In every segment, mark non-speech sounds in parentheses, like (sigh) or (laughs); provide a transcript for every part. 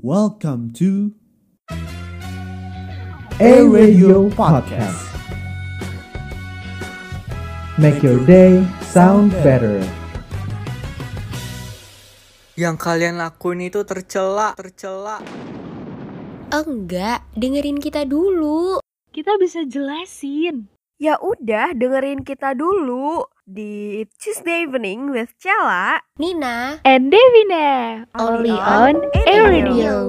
Welcome to A Radio Podcast. Make your day sound better. Yang kalian lakuin itu tercela, tercela. Enggak, dengerin kita dulu. Kita bisa jelasin. Ya udah, dengerin kita dulu di Tuesday Evening with Cella. Nina, And Devina, only on A Radio.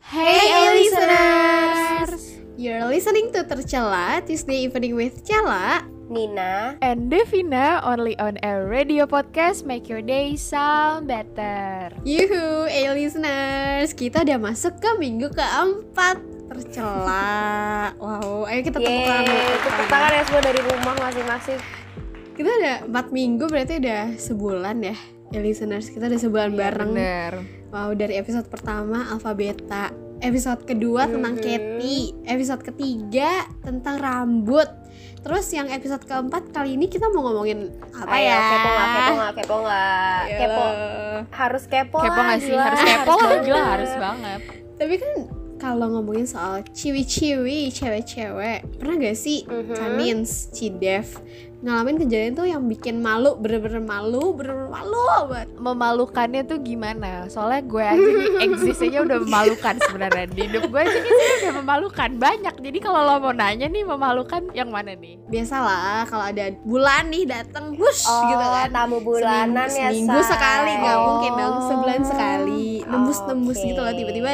Hey listeners! You're listening to Tercela Tuesday Evening with Cella. Nina, And Devina, only on A Radio Podcast. Make your day sound better. Yuhu, hey listeners! Kita udah masuk ke minggu keempat Tercela. Wow, ayo kita tepuk tangan. tepuk tangan. ya semua dari rumah masing-masing. Kita udah 4 minggu berarti udah sebulan ya. Ya listeners, kita udah sebulan bareng. Bener. Wow, dari episode pertama Alpha Beta, episode kedua tentang Katy, episode ketiga tentang rambut. Terus yang episode keempat kali ini kita mau ngomongin apa Ayo, ya? kepo nggak? Kepo nggak? Kepo nggak? Kepo. Harus kepo, Kepo lah, gak sih? gila. Harus kepo lah, banget. gila harus banget. Tapi kan kalau ngomongin soal ciwi-ciwi, cewek-cewek, pernah gak sih Mhm. Cidev ngalamin kejadian tuh yang bikin malu, bener-bener malu, bener-bener malu banget. Memalukannya tuh gimana? Soalnya gue aja nih (laughs) aja udah memalukan sebenarnya di hidup gue aja nih udah memalukan banyak. Jadi kalau lo mau nanya nih memalukan yang mana nih? Biasalah kalau ada bulan nih dateng, wush Oh, gitu kan. tamu bulanan seminggu, ya, seminggu Say. sekali nggak Oh. mungkin dong sebulan sekali nembus-nembus Oke. gitu loh tiba-tiba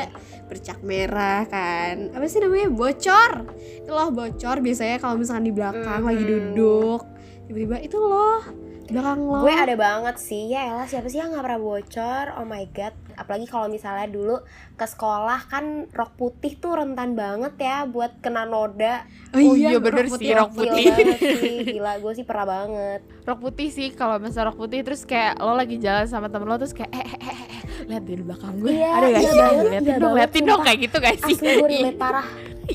bercak merah kan. Apa sih namanya? Bocor. Itu loh bocor biasanya kalau misalkan di belakang lagi Mhm. duduk. Tiba-tiba itu loh belakang lo Gue ada banget sih, ya elah siapa sih yang gak pernah bocor? Oh my god, apalagi kalau misalnya dulu ke sekolah kan rok putih tuh rentan banget ya buat kena noda. Oh iya, bener sih, rok Gila putih. banget sih, gila. Gue sih pernah banget. Rok putih sih kalau misalnya rok putih terus kayak lo lagi jalan sama temen lo terus kayak eh eh eh, eh, lihat di belakang gue. Iya, ada gak iya sih? banget, liatin iya dong liatin dong sumpah. kayak gitu gak sih? Asli gue relate parah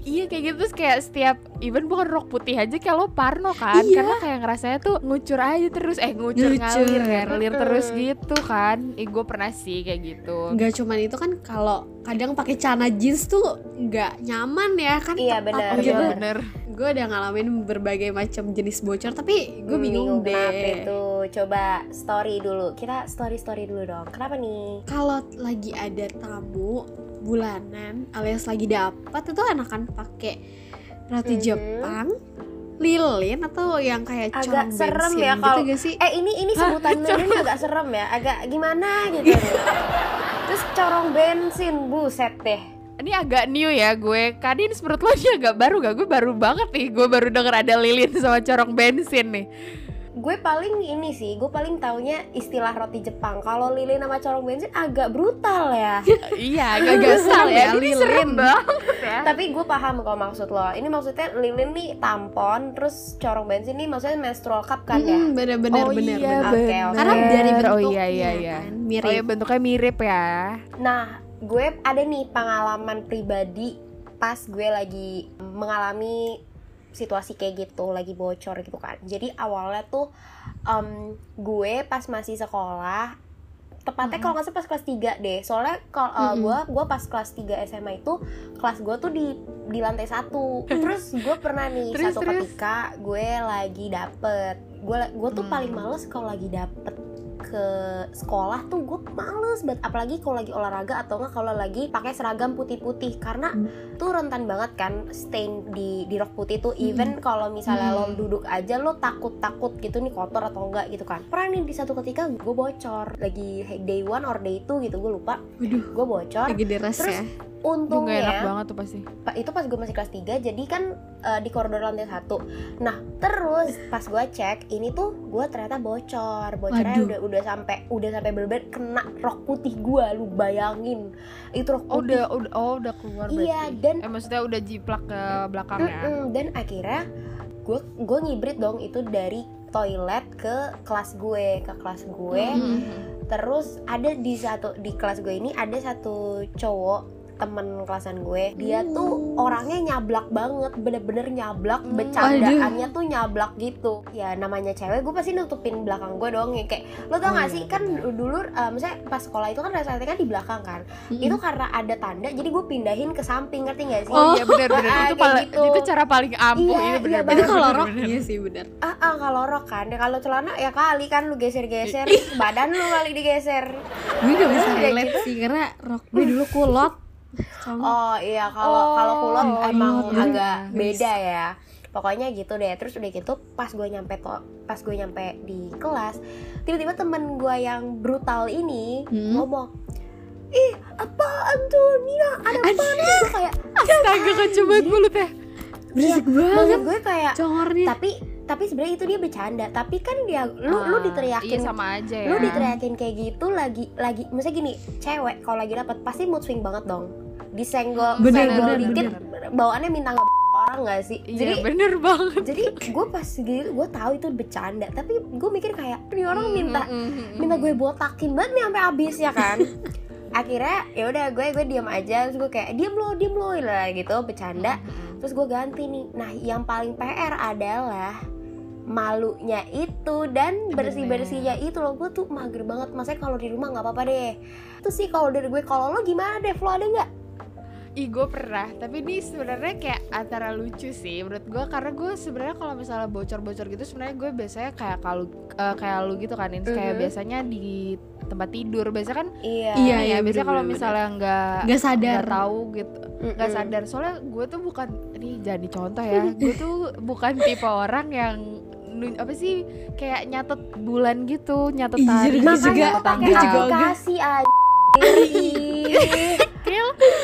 iya kayak gitu terus kayak setiap even bukan rok putih aja kayak lo parno kan Iya. karena kayak ngerasanya tuh ngucur aja terus eh ngucur, Ngucur. ngalir ngalir terus gitu kan Ih, gue pernah sih kayak gitu nggak cuman itu kan kalau kadang pakai celana jeans tuh nggak nyaman ya kan Iya, benar. oh iya gitu. bener gue udah ngalamin berbagai macam jenis bocor tapi gue Hmm, bingung, kenapa deh itu Coba story dulu Kita story-story dulu dong Kenapa nih? kalau lagi ada tamu bulanan alias lagi dapat itu enakan pakai roti Mhm. Jepang lilin atau yang kayak Agak corong serem bensin ya gitu kalau- gak sih? Eh ini ini sebutan (laughs) ini agak serem ya Agak gimana gitu. Terus corong bensin Buset deh. Ini agak new ya gue. Kadin menurut lo ini agak baru gak gue baru banget nih gue baru denger ada lilin sama corong bensin nih Gue paling ini sih Gue paling taunya istilah roti Jepang. Kalau lilin sama corong bensin agak brutal ya. (laughs) Iya agak agak serem ya Ini lilin. serem banget ya. Tapi gue paham kok maksud lo. Ini maksudnya lilin nih tampon Terus corong bensin nih maksudnya menstrual cup kan ya? Mm, bener-bener oh bener, iya bener. Bener. oke. karena dari bentuknya oh iya iya iya kan? Oh mirip iya bentuknya mirip ya. Nah, gue ada nih pengalaman pribadi pas gue lagi mengalami situasi kayak gitu, lagi bocor gitu kan. Jadi awalnya tuh em, gue pas masih sekolah, tepatnya kalau nggak salah pas kelas 3 deh. Soalnya kalau eh, Mm-mm. gue gue pas kelas 3 SMA itu kelas gue tuh di di lantai satu. (laughs) Terus gue pernah nih Terus, satu terus? ketika gue lagi dapet, gue gue tuh Hmm. paling males kalau lagi dapet ke sekolah tuh gue males banget. Apalagi kalau lagi olahraga atau enggak kalau lagi pakai seragam putih-putih. Karena tuh rentan banget kan stain di di rok putih tuh. Even kalau misalnya lo Hmm. duduk aja lo takut-takut gitu nih kotor atau enggak gitu kan. Pernah nih di satu ketika gue bocor. Lagi day one or day two gitu gue lupa. Waduh. Gue bocor. Lagi deras Terus, ya Itu gak enak untungnya banget tuh pasti. Pa- itu pas gue masih kelas 3 jadi kan eh, di koridor lantai satu. Nah terus pas gue cek ini tuh gue ternyata bocor. Bocornya Waduh. udah udah sampai udah sampai bener kena rok putih gue lu bayangin. Itu rok oh putih. udah udah oh udah keluar Iya, berarti. dan- eh maksudnya udah jiplak ke belakangnya Mm-mm, dan akhirnya gue gue ngibrit dong itu dari toilet ke kelas gue ke kelas gue. Mhm. terus ada di satu di kelas gue ini ada satu cowok temen kelasan gue dia tuh orangnya nyablak banget bener-bener nyablak Hmm, bercandaannya tuh nyablak gitu ya namanya cewek gue pasti nutupin belakang gue dong ya kayak lo tau Oh, gak iya, sih kan bener. dulu uh, misalnya pas sekolah itu kan resletingnya kan di belakang kan Mm-mm. itu karena ada tanda jadi gue pindahin ke samping ngerti gak sih Oh, iya (laughs) Ah, itu kayak paling gitu. itu cara paling ampuh Iya, itu iya banget. itu benar, kalau rok iya sih bener ah, ah kalau rok kan ya kalau celana ya kali kan lu geser-geser badan lu kali digeser gue gak bisa relate gitu. sih karena rok gue dulu kulot Cong. Oh iya kalau Oh, kalau kulot iya, emang iya. agak Yes. beda ya. Pokoknya gitu deh. Terus udah gitu pas gue nyampe to pas gue nyampe di kelas, tiba-tiba temen gue yang brutal ini Hmm. ngomong, ih apaan tuh Nia ada apa nih Gue kayak Astaga kacau banget mulutnya. berisik maksud banget gue kayak congornya tapi tapi sebenarnya itu dia bercanda. Tapi kan dia lu lu Ah, diteriakin Iya sama aja ya. lu diteriakin kayak gitu lagi lagi misalnya gini cewek kalau lagi dapat pasti mood swing banget dong. Disenggol Bener, senggol bener, dikit bawaannya minta nggak orang nggak sih? Iya jadi bener banget. jadi gue pas gitu gue tahu itu bercanda. Tapi gue mikir kayak ini orang minta Mm-mm. minta gue botakin banget nih sampai habis ya kan? (laughs) Akhirnya ya udah gue gue diam aja. Terus gue kayak diam lo diam lo lah gitu bercanda. Mm-mm. terus gue ganti nih. Nah yang paling PR adalah malunya itu dan bersih bersihnya itu loh gue tuh mager banget. Maksudnya kalau di rumah nggak apa apa deh. Itu sih kalau dari gue kalau lo gimana deh? Lo ada nggak? Ih gue pernah, tapi ini sebenarnya kayak antara lucu sih menurut gue karena gue sebenarnya kalau misalnya bocor-bocor gitu sebenarnya gue biasanya kayak kalau eh, kayak lu gitu kan, Ins. kayak biasanya di tempat tidur. Biasanya kan iya. Iya, ya iya, biasanya kalau misalnya nggak Gak sadar. nggak tahu gitu. Nggak sadar. Soalnya gue tuh bukan ini jadi contoh ya. (laughs) Gue tuh bukan tipe orang yang apa sih kayak nyatet bulan gitu nyatet hari jujur, gue juga- gue juga aplikasi aja (laughs)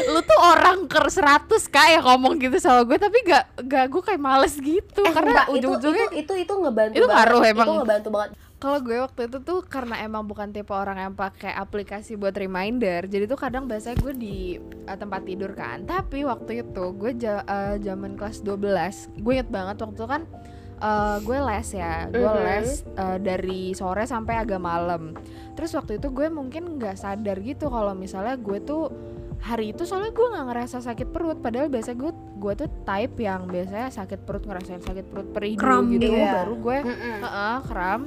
lu tuh orang ke 100 kak yang ngomong gitu sama gue tapi gak gak gue kayak males gitu. Eh, karena ujung-ujungnya itu itu itu ngebantu Itu banget ngaruh emang. itu ngebantu banget. Kalau gue waktu itu tuh karena emang bukan tipe orang yang pakai aplikasi buat reminder jadi tuh kadang biasanya gue di uh, tempat tidur kan. Tapi waktu itu gue ja- uh, zaman kelas 12 gue inget banget waktu itu kan uh, gue les ya gue Mhm. les uh, dari sore sampai agak malam terus waktu itu gue mungkin nggak sadar gitu kalau misalnya gue tuh hari itu soalnya gue nggak ngerasa sakit perut padahal biasa gue gue tuh type yang biasanya sakit perut ngerasain sakit perut perih dulu Kram gitu gitu ya? baru gue Mm-mm. Heeh, kram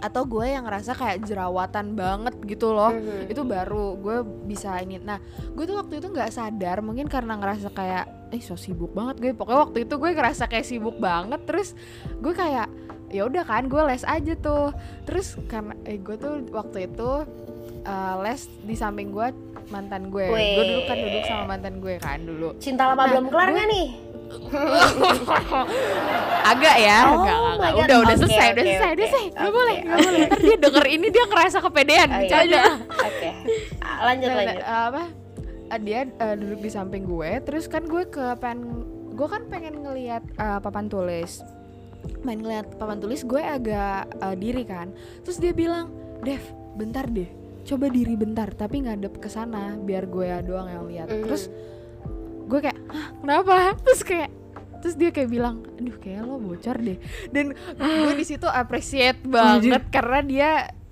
atau gue yang ngerasa kayak jerawatan banget gitu loh Mhm. itu baru gue bisa ini nah gue tuh waktu itu nggak sadar mungkin karena ngerasa kayak eh so sibuk banget gue. Pokoknya waktu itu gue ngerasa kayak sibuk banget terus gue kayak ya udah kan gue les aja tuh. Terus karena eh gue tuh waktu itu eh, les di samping gue mantan gue. Gue dulu kan duduk sama mantan gue kan dulu. Cinta lama Nah, belum kelar gue- nggak nih? (laughs) Agak ya. Oh enggak, enggak, udah udah Oke, selesai udah oke, selesai udah selesai. Nggak boleh nggak boleh. Ntar dia denger ini dia ngerasa kepedean Oh, iya. bercanda. Oke. Ah, lanjut Nah, lanjut. nah, apa eh, dia eh, duduk di samping gue terus kan gue ke pengen gue kan pengen ngelihat eh, papan tulis. Main ngeliat papan tulis gue agak eh, diri kan. Terus dia bilang Dev bentar deh. Coba diri bentar tapi ngadep ke sana biar gue doang yang lihat. Mhm. terus gue kayak Hah, kenapa? (laughs) Terus kayak terus dia kayak bilang aduh kayak lo bocor deh. Dan gue di situ appreciate banget karena dia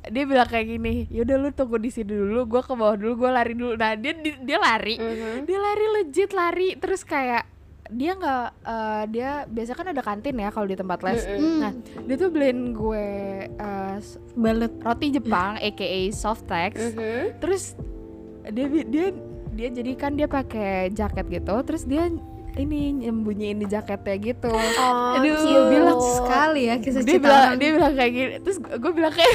dia bilang kayak gini yaudah lu tunggu di sini dulu gue ke bawah dulu gue lari dulu. Nah dia di- dia lari. Mhm. dia lari legit lari. Terus kayak dia nggak eh, dia biasa kan ada kantin ya kalau di tempat les. Mm-mm. nah dia tuh beliin gue eh, balet roti Jepang aka softex Mhm. terus dia bi- dia dia jadi kan dia pakai jaket gitu. Terus dia ini nyembunyiin di jaketnya gitu. Oh, Aduh, cute. bilang sekali ya kisah dia cinta bilang dia bilang kayak gini terus gue bilang kayak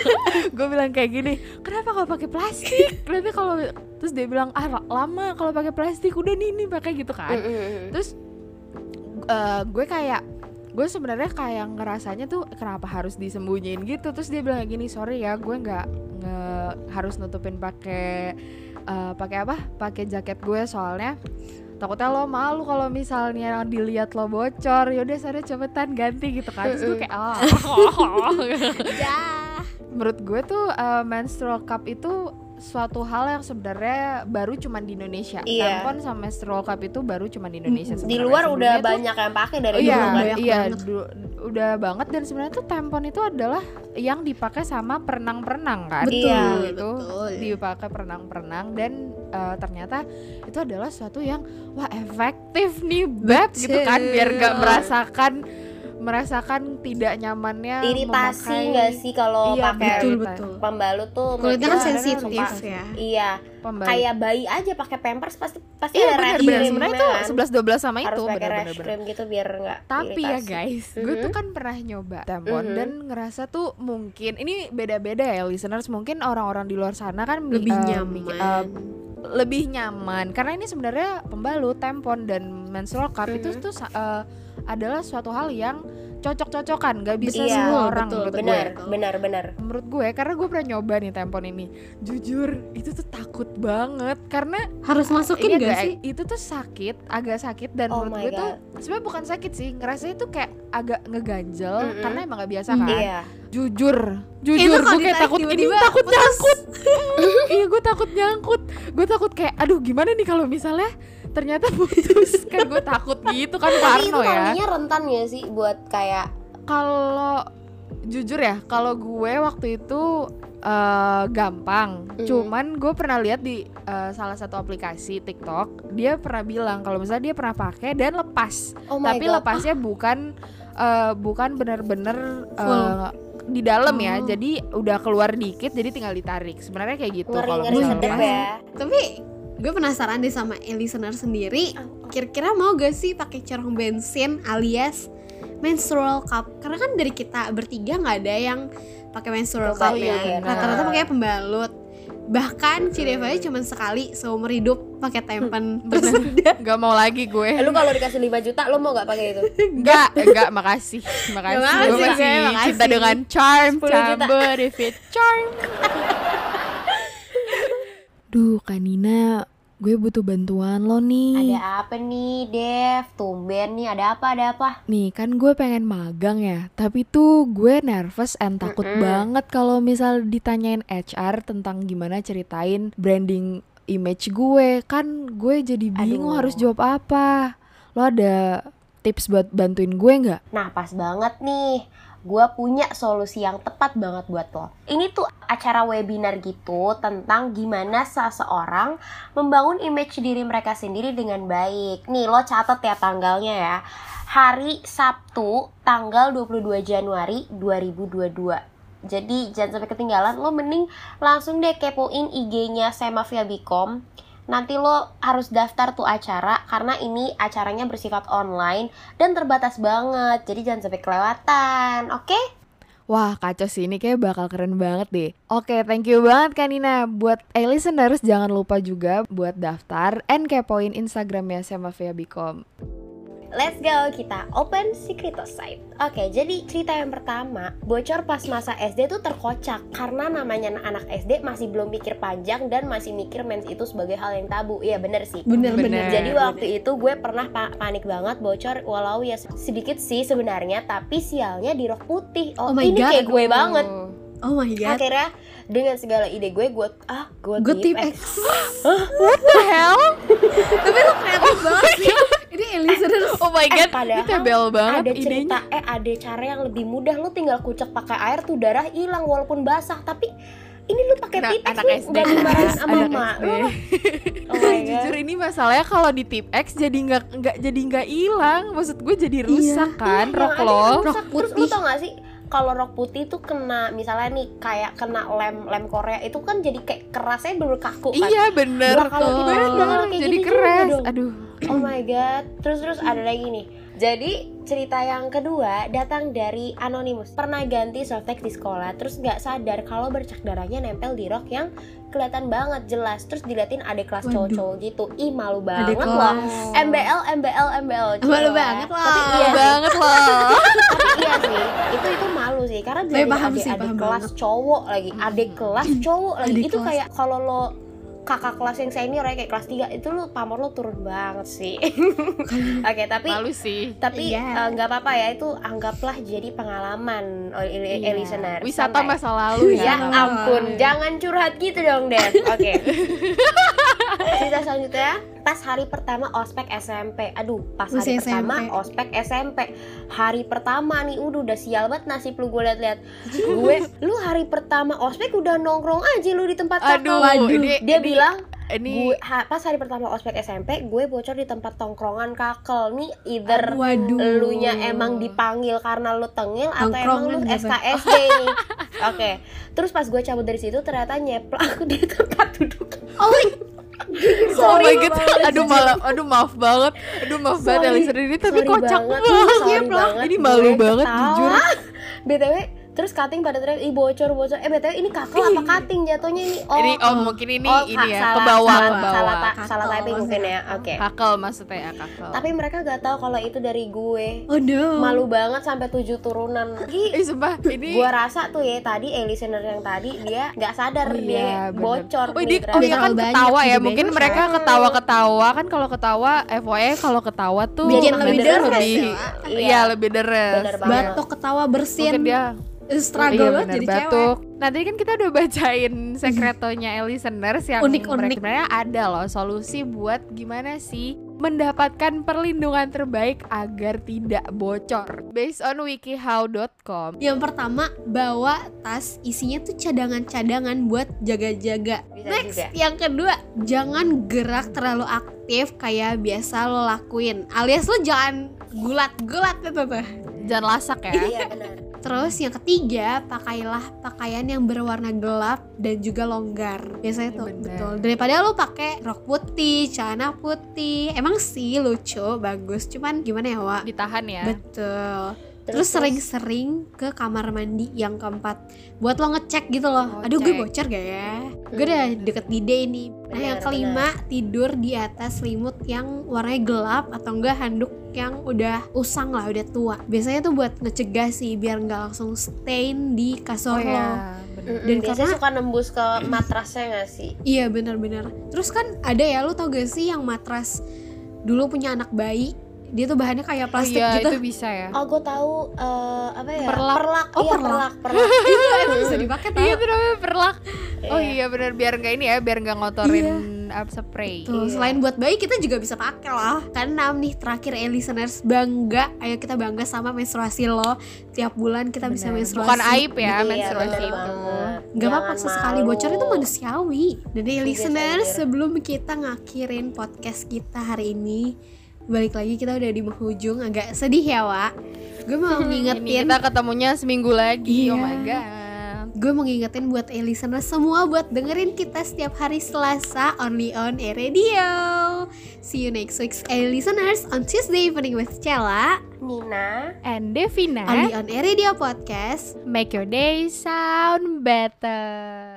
(laughs) gue bilang kayak gini kenapa gak pakai plastik? Nanti kalau terus dia bilang ah lama kalau pakai plastik udah nih nih pakai gitu kan. Terus eh, gue kayak gue sebenarnya kayak ngerasanya tuh kenapa harus disembunyiin gitu? Terus dia bilang gini sorry ya gue nggak nge- harus nutupin pakai eh, pakai apa? Pakai jaket gue soalnya takutnya lo malu kalau misalnya dilihat lo bocor. Yaudah sana cepetan ganti gitu kan. Terus gue kayak ah. (laughs) Menurut gue tuh uh, menstrual cup itu suatu hal yang sebenarnya baru cuman di Indonesia. Iya. Tampon sama menstrual cup itu baru cuman di Indonesia. di sebenarnya. luar udah tuh- banyak yang pakai dari Oh, iya, dulu kan banyak iya, banget. du- udah banget dan sebenarnya tuh tampon itu adalah yang dipakai sama perenang-perenang kan. Betul, Iya. itu betul. dipakai perenang-perenang dan eh, ternyata itu adalah suatu yang wah efektif nih beb gitu kan biar gak merasakan merasakan tidak nyamannya iritasi memakai nggak sih kalau Iya, pakai betul Betul. pembalut tuh Kulitnya kan sensitif ya. iya pembalut. kayak bayi aja pakai pampers pasti pasti Iya ada benar cream sebenarnya ya itu kan? 11 12 sama harus itu pakai benar. cream gitu biar nggak Tapi ya iritasi. guys, gue tuh kan pernah nyoba tampon Mhm. dan ngerasa tuh mungkin ini beda-beda ya listeners mungkin orang-orang di luar sana kan Lebih eh, nyaman. eh, lebih nyaman karena ini sebenarnya pembalut tampon dan menstrual cup itu Mhm. tuh eh, adalah suatu hal yang cocok-cocokan nggak bisa Iya, semua betul, orang betul, menurut benar gue benar benar menurut gue karena gue pernah nyoba nih tampon ini jujur itu tuh takut banget karena Harus masukin ini gak sih? itu tuh sakit agak sakit dan Oh menurut gue tuh God. sebenarnya bukan sakit sih ngerasanya tuh kayak agak ngeganjel Mm-mm. karena emang gak biasa Mm. kan iya jujur Itu jujur gue kayak takut ini tiba-tiba takut putus. nyangkut (laughs) iya gue takut nyangkut gue takut kayak aduh gimana nih kalau misalnya ternyata putus. (laughs) Kan gue takut gitu kan tapi itu Parno ya. nantinya rentan ya sih buat kayak kalau jujur ya kalau gue waktu itu eh, gampang. Mhm. cuman gue pernah lihat di eh, salah satu aplikasi TikTok dia pernah bilang kalau misalnya dia pernah pakai dan lepas. Oh my tapi god. lepasnya bukan eh, bukan bener-bener Full. di dalam ya. Oh. jadi udah keluar dikit jadi tinggal ditarik. Sebenarnya kayak gitu kalau misalnya ya. Tapi gue penasaran deh sama listener sendiri. Kira-kira mau gak sih pakai corong bensin alias menstrual cup? Karena kan dari kita bertiga nggak ada yang pakai menstrual cup iya, ya. benar. Rata-rata pakai pembalut. Bahkan si Deva aja cuma sekali seumur hidup pakai tempen terus udah. (laughs) nggak mau lagi gue Eh, lu kalau dikasih 5 juta lu mau gak pakai itu Enggak, enggak, makasih. Makasih. makasih, Gue masih makasih. cinta dengan charm, 10 juta. chamber, if it charm. (laughs) Duh, Kanina, gue butuh bantuan lo nih. ada apa nih Dev tumben nih ada apa ada apa Nih, kan gue pengen magang ya, tapi tuh gue nervous and takut Mm-mm. banget kalau misal ditanyain HR tentang gimana ceritain branding image gue. Kan gue jadi bingung Aduh. harus jawab apa. Lo ada tips buat bantuin gue nggak? Nah pas banget nih gue punya solusi yang tepat banget buat lo. Ini tuh acara webinar gitu tentang gimana seseorang membangun image diri mereka sendiri dengan baik. Nih lo catat ya tanggalnya ya. Hari Sabtu tanggal 22 Januari 2022 Jadi jangan sampai ketinggalan. Lo mending langsung deh kepoin IG-nya Semafia Bikom nanti lo harus daftar tuh acara karena ini acaranya bersifat online dan terbatas banget. Jadi jangan sampai kelewatan oke? Wah kacau sih. Ini kayak bakal keren banget deh. Oke thank you banget Kanina Buat eh, listeners jangan lupa juga buat daftar And kepoin Instagramnya sama Via Bikom let's go kita open secretos site oke jadi cerita yang pertama bocor pas masa SD tuh terkocak karena namanya anak SD masih belum mikir panjang dan masih mikir mens itu sebagai hal yang tabu iya bener sih Bener Bener. bener. Jadi waktu itu gue pernah pa- panik banget bocor walau ya sedikit sih sebenarnya tapi sialnya di rok putih. Oh, Oh my ini God. kayak gue banget. Oh my god. Akhirnya dengan segala ide gue gue ah gue tip tip X. X. (gasps) What the hell? (laughs) Tapi lo kreatif banget sih. Ini god, ini padahal tebel banget ada idenya cerita eh ada cara yang lebih mudah lu tinggal kucek pakai air tuh darah hilang walaupun basah tapi ini lu pakai tip X lu SD. gak dimarahin (laughs) sama SD. lu. (laughs) Oh god. Jujur ini masalahnya kalau di tip X jadi nggak nggak jadi nggak hilang Maksud gue jadi rusak kan Yang rok lo rusak. Rok Terus lu putih. tau gak sih kalau rok putih tuh kena misalnya nih kayak kena lem lem Korea itu kan jadi kayak kerasnya bener kaku kan. Iya bener kalau Betul. tiba-tiba kayak Jadi juga keras. Aduh Oh my god. Terus terus ada lagi nih. Jadi cerita yang kedua datang dari Anonymous. Pernah ganti softtek di sekolah, terus nggak sadar kalau bercak darahnya nempel di rok yang kelihatan banget jelas. Terus diliatin ada kelas cowok-cowok gitu. Ih malu banget loh. kelas. MBL, MBL, MBL. Malu Cila. banget loh. Tapi iya sih, banget loh (laughs) tapi iya sih. Itu itu malu sih karena sih, adik-adik kelas banget. cowok lagi, adik kelas cowok lagi. Adik itu kelas. kayak kalau lo kakak kelas yang senior ya kayak kelas 3 itu lu pamor lu turun banget sih (laughs) oke tapi Malu sih. tapi Iya. eh, nggak apa-apa ya itu anggaplah jadi pengalaman oh, ili- Iya. listener Wisata masa lalu ya ya. ampun jangan curhat gitu dong Dev oke (laughs) cerita selanjutnya. Pas hari pertama ospek SMP aduh pas hari Masih pertama SMP. ospek SMP hari pertama nih udah udah sial banget nasib lu gue liat-liat. Gue lu hari pertama ospek udah nongkrong aja lu di tempat Aduh, kakak ini dia ini- bilang ini gue ha- pas hari pertama ospek SMP gue bocor di tempat tongkrongan kakel nih. Either Waduh. elunya emang dipanggil karena lu tengil atau emang lu? SKSD nih. Oke terus pas gue cabut dari situ ternyata nyeplak (laughs) di tempat duduk. Oh, Oh my god, banget, aduh malah, aduh maaf banget, aduh maaf banget Sorry, Elisa ini tapi sorry kocak banget, banget, sorry banget. Ini malu banget. ketawa. jujur. btw terus cutting pada teriak ih bocor bocor eh btw ini kakel apa cutting jatuhnya ini oh ini oh mungkin ini oh, ini ya salah, ke bawah salah, ke bawah. salah, ta- Kakel, salah typing mungkin ya oke Kakel maksudnya ya kakel. tapi mereka gak tahu kalau itu dari gue oh no. malu banget sampai tujuh turunan Ih, eh sumpah ini gua rasa tuh ya tadi eh listener yang tadi dia nggak sadar Oh dia iya, bener. bocor Oh, dia, oh, dia ternyata. kan ketawa ya. Mungkin bocor. mereka ketawa-ketawa kan kalau ketawa FYI kalau ketawa tuh Bikin lebih deres lebih ya. Iya. Iya, lebih deres. Batuk ketawa bersin. Mungkin dia struggle iya, banget bener, jadi batuk. Nah tadi kan kita udah bacain sekretonya listeners (laughs) yang Unik-unik. mereka sebenarnya ada loh solusi buat gimana sih mendapatkan perlindungan terbaik agar tidak bocor. Based on wikihow.com. Yang pertama, bawa tas isinya tuh cadangan-cadangan buat jaga-jaga. Next, juga. yang kedua, jangan gerak terlalu aktif kayak biasa lo lakuin. Alias lo jangan gulat-gulat gitu tuh. Jangan lasak ya. iya (laughs) benar Terus yang ketiga, pakailah pakaian yang berwarna gelap dan juga longgar. Biasanya tuh Bener. betul. Daripada lo pakai rok putih, celana putih. Emang sih lucu, bagus. Cuman gimana ya, Wak? Ditahan ya. Betul. Terus sering-sering ke kamar mandi yang keempat buat lo ngecek gitu loh. Oh, Aduh, gue bocor gak ya? Gue udah deket di day nih. Nah, yang kelima tidur di atas selimut yang warnanya gelap atau enggak handuk yang udah usang lah, udah tua. Biasanya tuh buat ngecegah sih biar nggak langsung stain di kasur Oh lo. ya, bener. Mm-mm, Dan biasanya karena- suka nembus ke matrasnya gak sih Iya bener-bener. Terus kan ada ya lu tau gak sih yang matras dulu punya anak bayi dia tuh bahannya kayak Oh plastik iya, gitu. itu bisa ya. oh gue tahu eh, apa ya Perlak. perlak Oh, iya perlak. perlak perlak (laughs) itu bisa dipakai tau. Iya itu namanya perlak. Oh Iya. iya bener biar nggak ini ya, biar nggak ngotorin apa spray. Tuh, Iya. selain buat bayi kita juga bisa pakai loh. Keenam nih terakhir ya listeners bangga, ayo kita bangga sama menstruasi lo. Tiap bulan kita bisa Bener. menstruasi. Bukan aib ya Iya, menstruasi itu. Gak apa-apa sesekali bocor itu manusiawi. Dan nih Iya, listeners sebelum kita ngakhirin podcast kita hari ini, balik lagi kita udah di penghujung agak sedih ya Wak. Gue mau (laughs) Ini ngingetin kita ketemunya seminggu lagi. Iya. Oh my god. Gue mau ngingetin buat e listeners semua buat dengerin kita setiap hari Selasa only on e radio. See you next week e listeners on Tuesday evening with Cella Nina And Devina, only on e radio podcast. make your day sound better.